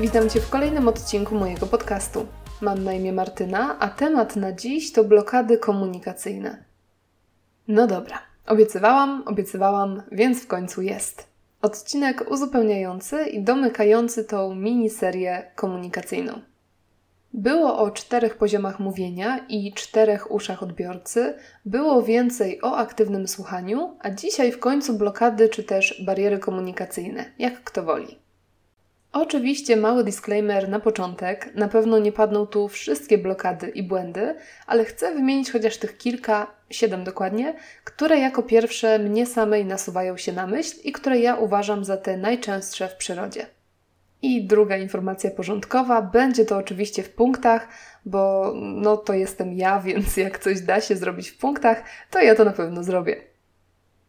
Witam Cię w kolejnym odcinku mojego podcastu. Mam na imię Martyna, a temat na dziś to blokady komunikacyjne. No dobra, obiecywałam, obiecywałam, więc w końcu jest. Odcinek uzupełniający i domykający tą miniserię komunikacyjną. Było o czterech poziomach mówienia i czterech uszach odbiorcy, było więcej o aktywnym słuchaniu, a dzisiaj w końcu blokady czy też bariery komunikacyjne, jak kto woli. Oczywiście mały disclaimer na początek, na pewno nie padną tu wszystkie blokady i błędy, ale chcę wymienić chociaż tych kilka, siedem dokładnie, które jako pierwsze mnie samej nasuwają się na myśl i które ja uważam za te najczęstsze w przyrodzie. I druga informacja porządkowa, będzie to oczywiście w punktach, bo no to jestem ja, więc jak coś da się zrobić w punktach, to ja to na pewno zrobię.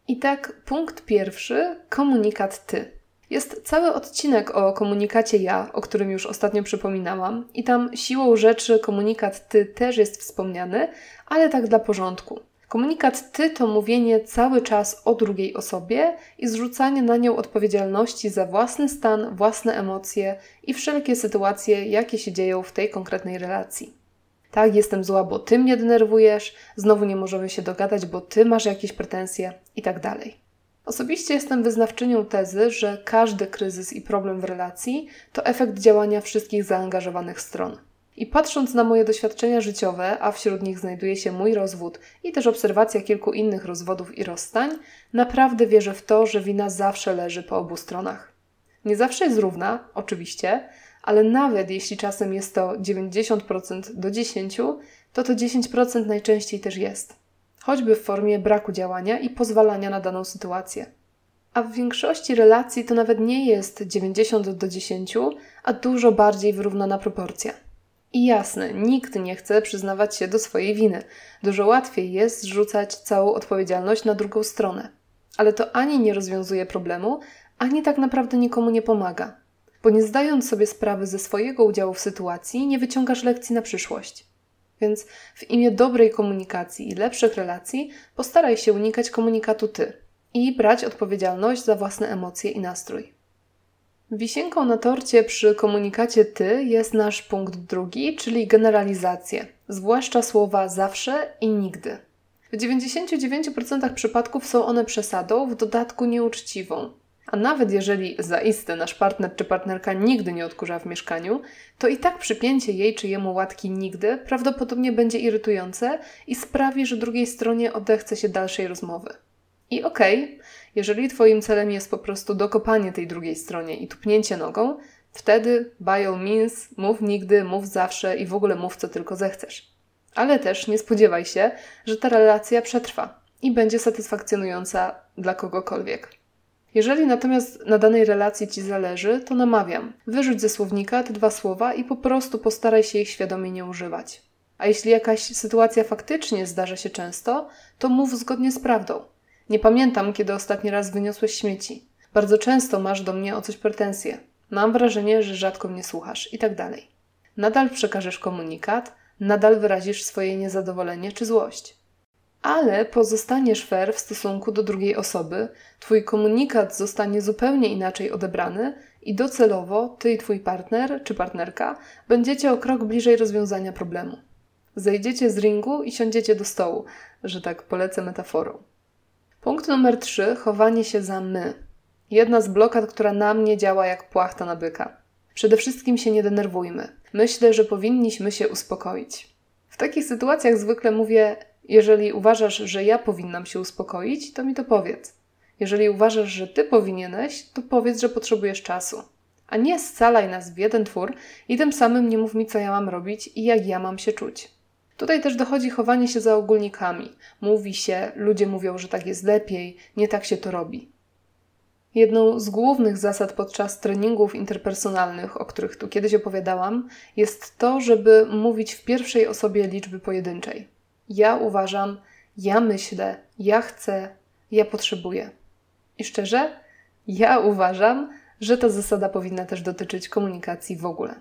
I tak, punkt pierwszy, komunikat ty. Jest cały odcinek o komunikacie ja, o którym już ostatnio przypominałam, i tam siłą rzeczy komunikat ty też jest wspomniany, ale tak dla porządku. Komunikat ty to mówienie cały czas o drugiej osobie i zrzucanie na nią odpowiedzialności za własny stan, własne emocje i wszelkie sytuacje, jakie się dzieją w tej konkretnej relacji. Tak, jestem zła, bo ty mnie denerwujesz, znowu nie możemy się dogadać, bo ty masz jakieś pretensje i tak dalej. Osobiście jestem wyznawczynią tezy, że każdy kryzys i problem w relacji to efekt działania wszystkich zaangażowanych stron. I patrząc na moje doświadczenia życiowe, a wśród nich znajduje się mój rozwód i też obserwacja kilku innych rozwodów i rozstań, naprawdę wierzę w to, że wina zawsze leży po obu stronach. Nie zawsze jest równa, oczywiście, ale nawet jeśli czasem jest to 90% do 10%, to to 10% najczęściej też jest. Choćby w formie braku działania i pozwalania na daną sytuację. A w większości relacji to nawet nie jest 90 do 10, a dużo bardziej wyrównana proporcja. I jasne, nikt nie chce przyznawać się do swojej winy. Dużo łatwiej jest zrzucać całą odpowiedzialność na drugą stronę. Ale to ani nie rozwiązuje problemu, ani tak naprawdę nikomu nie pomaga. Bo nie zdając sobie sprawy ze swojego udziału w sytuacji, nie wyciągasz lekcji na przyszłość. Więc w imię dobrej komunikacji i lepszych relacji postaraj się unikać komunikatu ty i brać odpowiedzialność za własne emocje i nastrój. Wisienką na torcie przy komunikacie ty jest nasz punkt drugi, czyli generalizacje, zwłaszcza słowa zawsze i nigdy. W 99% przypadków są one przesadą, w dodatku nieuczciwą. A nawet jeżeli zaiste nasz partner czy partnerka nigdy nie odkurza w mieszkaniu, to i tak przypięcie jej czy jemu łatki nigdy prawdopodobnie będzie irytujące i sprawi, że drugiej stronie odechce się dalszej rozmowy. I okej, okay, jeżeli Twoim celem jest po prostu dokopanie tej drugiej stronie i tupnięcie nogą, wtedy by all means mów nigdy, mów zawsze i w ogóle mów co tylko zechcesz. Ale też nie spodziewaj się, że ta relacja przetrwa i będzie satysfakcjonująca dla kogokolwiek. Jeżeli natomiast na danej relacji Ci zależy, to namawiam. Wyrzuć ze słownika te dwa słowa i po prostu postaraj się ich świadomie nie używać. A jeśli jakaś sytuacja faktycznie zdarza się często, to mów zgodnie z prawdą. Nie pamiętam, kiedy ostatni raz wyniosłeś śmieci. Bardzo często masz do mnie o coś pretensje. Mam wrażenie, że rzadko mnie słuchasz i tak dalej. Nadal przekażesz komunikat, nadal wyrazisz swoje niezadowolenie czy złość. Ale pozostaniesz fair w stosunku do drugiej osoby, twój komunikat zostanie zupełnie inaczej odebrany i docelowo ty i twój partner czy partnerka będziecie o krok bliżej rozwiązania problemu. Zejdziecie z ringu i siądziecie do stołu, że tak polecę metaforą. Punkt numer 3. Chowanie się za my. Jedna z blokad, która na mnie działa jak płachta na byka. Przede wszystkim się nie denerwujmy. Myślę, że powinniśmy się uspokoić. W takich sytuacjach zwykle mówię: Jeżeli uważasz, że ja powinnam się uspokoić, to mi to powiedz. Jeżeli uważasz, że ty powinieneś, to powiedz, że potrzebujesz czasu. A nie scalaj nas w jeden twór i tym samym nie mów mi, co ja mam robić i jak ja mam się czuć. Tutaj też dochodzi chowanie się za ogólnikami. Mówi się, ludzie mówią, że tak jest lepiej, nie tak się to robi. Jedną z głównych zasad podczas treningów interpersonalnych, o których tu kiedyś opowiadałam, jest to, żeby mówić w pierwszej osobie liczby pojedynczej. Ja uważam, ja myślę, ja chcę, ja potrzebuję. I szczerze, ja uważam, że ta zasada powinna też dotyczyć komunikacji w ogóle.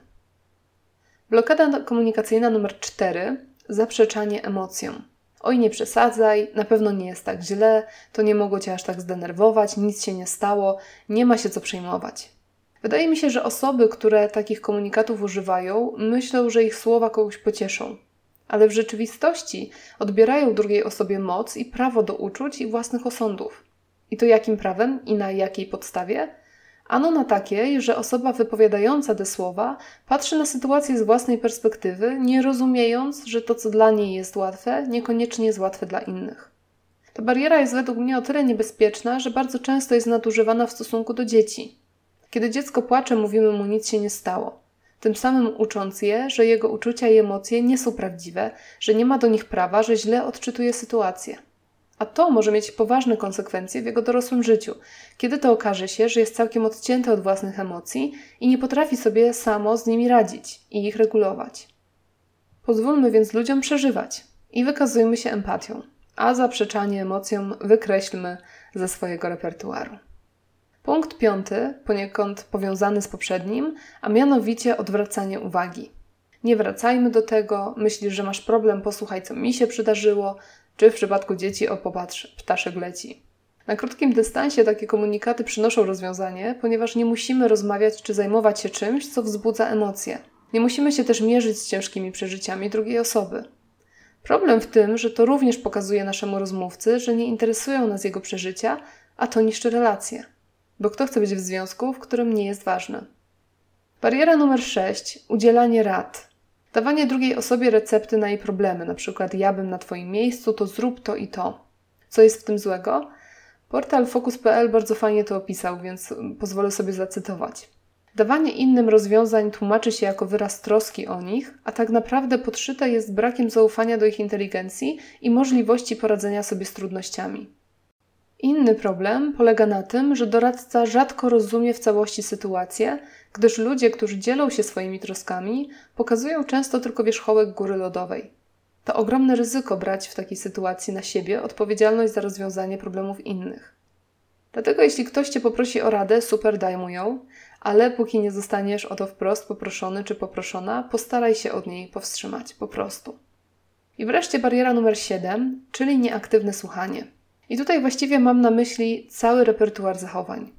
Blokada komunikacyjna numer 4 zaprzeczanie emocjom. Oj, nie przesadzaj, na pewno nie jest tak źle, to nie mogło cię aż tak zdenerwować, nic się nie stało, nie ma się co przejmować. Wydaje mi się, że osoby, które takich komunikatów używają, myślą, że ich słowa kogoś pocieszą, ale w rzeczywistości odbierają drugiej osobie moc i prawo do uczuć i własnych osądów. I to jakim prawem i na jakiej podstawie? Ano na takiej, że osoba wypowiadająca te słowa patrzy na sytuację z własnej perspektywy, nie rozumiejąc, że to, co dla niej jest łatwe, niekoniecznie jest łatwe dla innych. Ta bariera jest według mnie o tyle niebezpieczna, że bardzo często jest nadużywana w stosunku do dzieci. Kiedy dziecko płacze, mówimy mu nic się nie stało. Tym samym ucząc je, że jego uczucia i emocje nie są prawdziwe, że nie ma do nich prawa, że źle odczytuje sytuację. A to może mieć poważne konsekwencje w jego dorosłym życiu, kiedy to okaże się, że jest całkiem odcięty od własnych emocji i nie potrafi sobie samo z nimi radzić i ich regulować. Pozwólmy więc ludziom przeżywać i wykazujmy się empatią, a zaprzeczanie emocjom wykreślmy ze swojego repertuaru. Punkt piąty, poniekąd powiązany z poprzednim, a mianowicie odwracanie uwagi. Nie wracajmy do tego, myślisz, że masz problem, posłuchaj, co mi się przydarzyło, czy w przypadku dzieci o popatrz, ptaszek leci. Na krótkim dystansie takie komunikaty przynoszą rozwiązanie, ponieważ nie musimy rozmawiać czy zajmować się czymś, co wzbudza emocje. Nie musimy się też mierzyć z ciężkimi przeżyciami drugiej osoby. Problem w tym, że to również pokazuje naszemu rozmówcy, że nie interesują nas jego przeżycia, a to niszczy relacje. Bo kto chce być w związku, w którym nie jest ważny? Bariera numer 6. Udzielanie rad. Dawanie drugiej osobie recepty na jej problemy, na przykład ja bym na Twoim miejscu, to zrób to i to. Co jest w tym złego? Portal Focus.pl bardzo fajnie to opisał, więc pozwolę sobie zacytować. Dawanie innym rozwiązań tłumaczy się jako wyraz troski o nich, a tak naprawdę podszyte jest brakiem zaufania do ich inteligencji i możliwości poradzenia sobie z trudnościami. Inny problem polega na tym, że doradca rzadko rozumie w całości sytuację, gdyż ludzie, którzy dzielą się swoimi troskami, pokazują często tylko wierzchołek góry lodowej. To ogromne ryzyko brać w takiej sytuacji na siebie odpowiedzialność za rozwiązanie problemów innych. Dlatego jeśli ktoś Cię poprosi o radę, super daj mu ją, ale póki nie zostaniesz o to wprost poproszony czy poproszona, postaraj się od niej powstrzymać, po prostu. I wreszcie bariera numer 7, czyli nieaktywne słuchanie. I tutaj właściwie mam na myśli cały repertuar zachowań.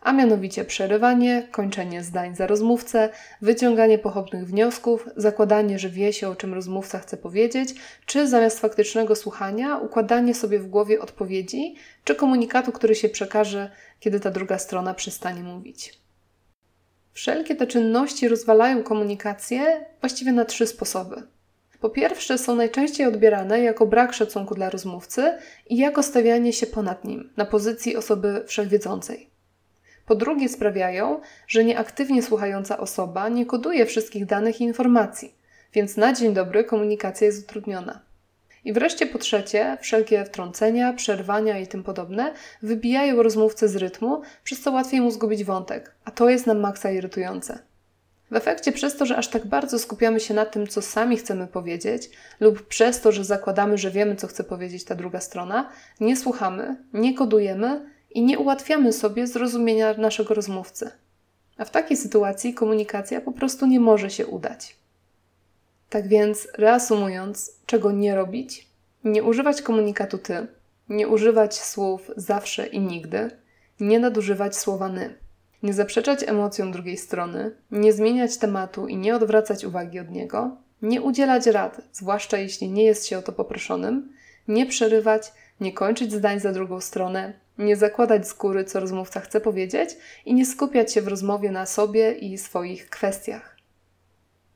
A mianowicie przerywanie, kończenie zdań za rozmówcę, wyciąganie pochopnych wniosków, zakładanie, że wie się o czym rozmówca chce powiedzieć, czy zamiast faktycznego słuchania układanie sobie w głowie odpowiedzi, czy komunikatu, który się przekaże, kiedy ta druga strona przestanie mówić. Wszelkie te czynności rozwalają komunikację właściwie na trzy sposoby. Po pierwsze, są najczęściej odbierane jako brak szacunku dla rozmówcy i jako stawianie się ponad nim, na pozycji osoby wszechwiedzącej. Po drugie, sprawiają, że nieaktywnie słuchająca osoba nie koduje wszystkich danych i informacji, więc na dzień dobry komunikacja jest utrudniona. I wreszcie po trzecie, wszelkie wtrącenia, przerwania i tym podobne wybijają rozmówcę z rytmu, przez co łatwiej mu zgubić wątek, a to jest nam maksa irytujące. W efekcie przez to, że aż tak bardzo skupiamy się na tym, co sami chcemy powiedzieć, lub przez to, że zakładamy, że wiemy, co chce powiedzieć ta druga strona, nie słuchamy, nie kodujemy i nie ułatwiamy sobie zrozumienia naszego rozmówcy. A w takiej sytuacji komunikacja po prostu nie może się udać. Tak więc, reasumując, czego nie robić? Nie używać komunikatu ty, nie używać słów zawsze i nigdy, nie nadużywać słowa ny. Nie zaprzeczać emocjom drugiej strony, nie zmieniać tematu i nie odwracać uwagi od niego, nie udzielać rad, zwłaszcza jeśli nie jest się o to poproszonym, nie przerywać, nie kończyć zdań za drugą stronę, nie zakładać z góry, co rozmówca chce powiedzieć i nie skupiać się w rozmowie na sobie i swoich kwestiach.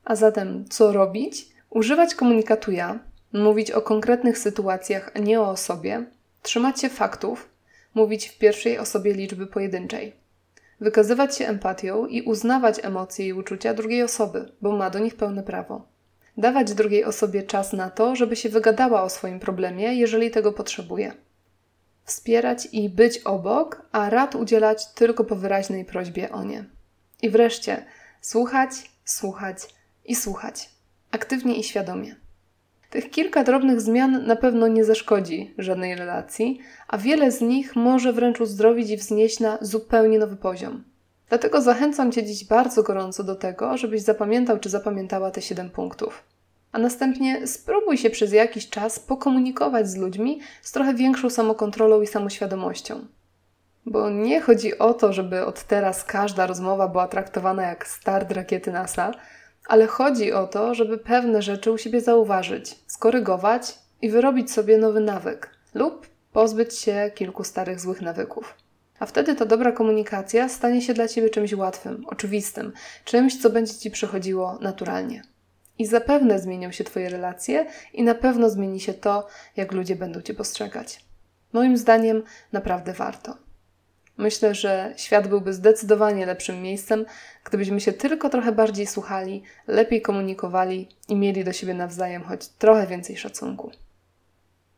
A zatem, co robić? Używać komunikatu ja, mówić o konkretnych sytuacjach, a nie o osobie, trzymać się faktów, mówić w pierwszej osobie liczby pojedynczej wykazywać się empatią i uznawać emocje i uczucia drugiej osoby, bo ma do nich pełne prawo. Dawać drugiej osobie czas na to, żeby się wygadała o swoim problemie, jeżeli tego potrzebuje. Wspierać i być obok, a rad udzielać tylko po wyraźnej prośbie o nie. I wreszcie słuchać, słuchać i słuchać. Aktywnie i świadomie. Tych kilka drobnych zmian na pewno nie zaszkodzi żadnej relacji, a wiele z nich może wręcz uzdrowić i wznieść na zupełnie nowy poziom. Dlatego zachęcam Cię dziś bardzo gorąco do tego, żebyś zapamiętał czy zapamiętała te 7 punktów. A następnie spróbuj się przez jakiś czas pokomunikować z ludźmi z trochę większą samokontrolą i samoświadomością. Bo nie chodzi o to, żeby od teraz każda rozmowa była traktowana jak start rakiety NASA, ale chodzi o to, żeby pewne rzeczy u siebie zauważyć, skorygować i wyrobić sobie nowy nawyk lub pozbyć się kilku starych złych nawyków. A wtedy ta dobra komunikacja stanie się dla ciebie czymś łatwym, oczywistym, czymś, co będzie ci przychodziło naturalnie. I zapewne zmienią się Twoje relacje, i na pewno zmieni się to, jak ludzie będą Cię postrzegać. Moim zdaniem naprawdę warto. Myślę, że świat byłby zdecydowanie lepszym miejscem, gdybyśmy się tylko trochę bardziej słuchali, lepiej komunikowali i mieli do siebie nawzajem choć trochę więcej szacunku.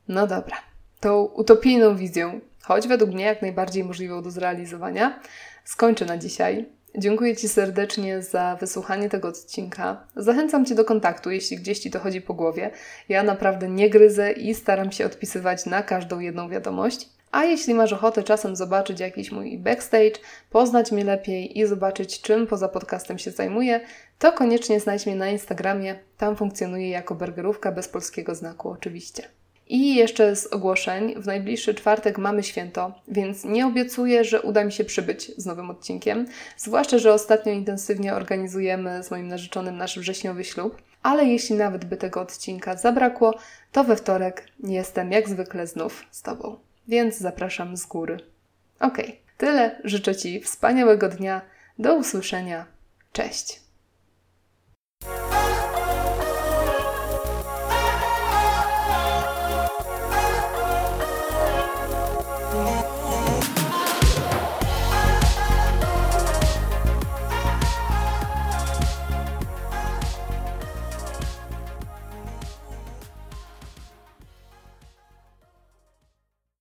No dobra, tą utopijną wizją, choć według mnie jak najbardziej możliwą do zrealizowania, skończę na dzisiaj. Dziękuję Ci serdecznie za wysłuchanie tego odcinka. Zachęcam Cię do kontaktu, jeśli gdzieś Ci to chodzi po głowie. Ja naprawdę nie gryzę i staram się odpisywać na każdą jedną wiadomość. A jeśli masz ochotę czasem zobaczyć jakiś mój backstage, poznać mnie lepiej i zobaczyć, czym poza podcastem się zajmuję, to koniecznie znajdź mnie na Instagramie. Tam funkcjonuję jako burgerówka bez polskiego znaku, oczywiście. I jeszcze z ogłoszeń, w najbliższy czwartek mamy święto, więc nie obiecuję, że uda mi się przybyć z nowym odcinkiem. Zwłaszcza, że ostatnio intensywnie organizujemy z moim narzeczonym nasz wrześniowy ślub. Ale jeśli nawet by tego odcinka zabrakło, to we wtorek jestem jak zwykle znów z Tobą. Więc zapraszam z góry. Ok, tyle. Życzę Ci wspaniałego dnia. Do usłyszenia. Cześć.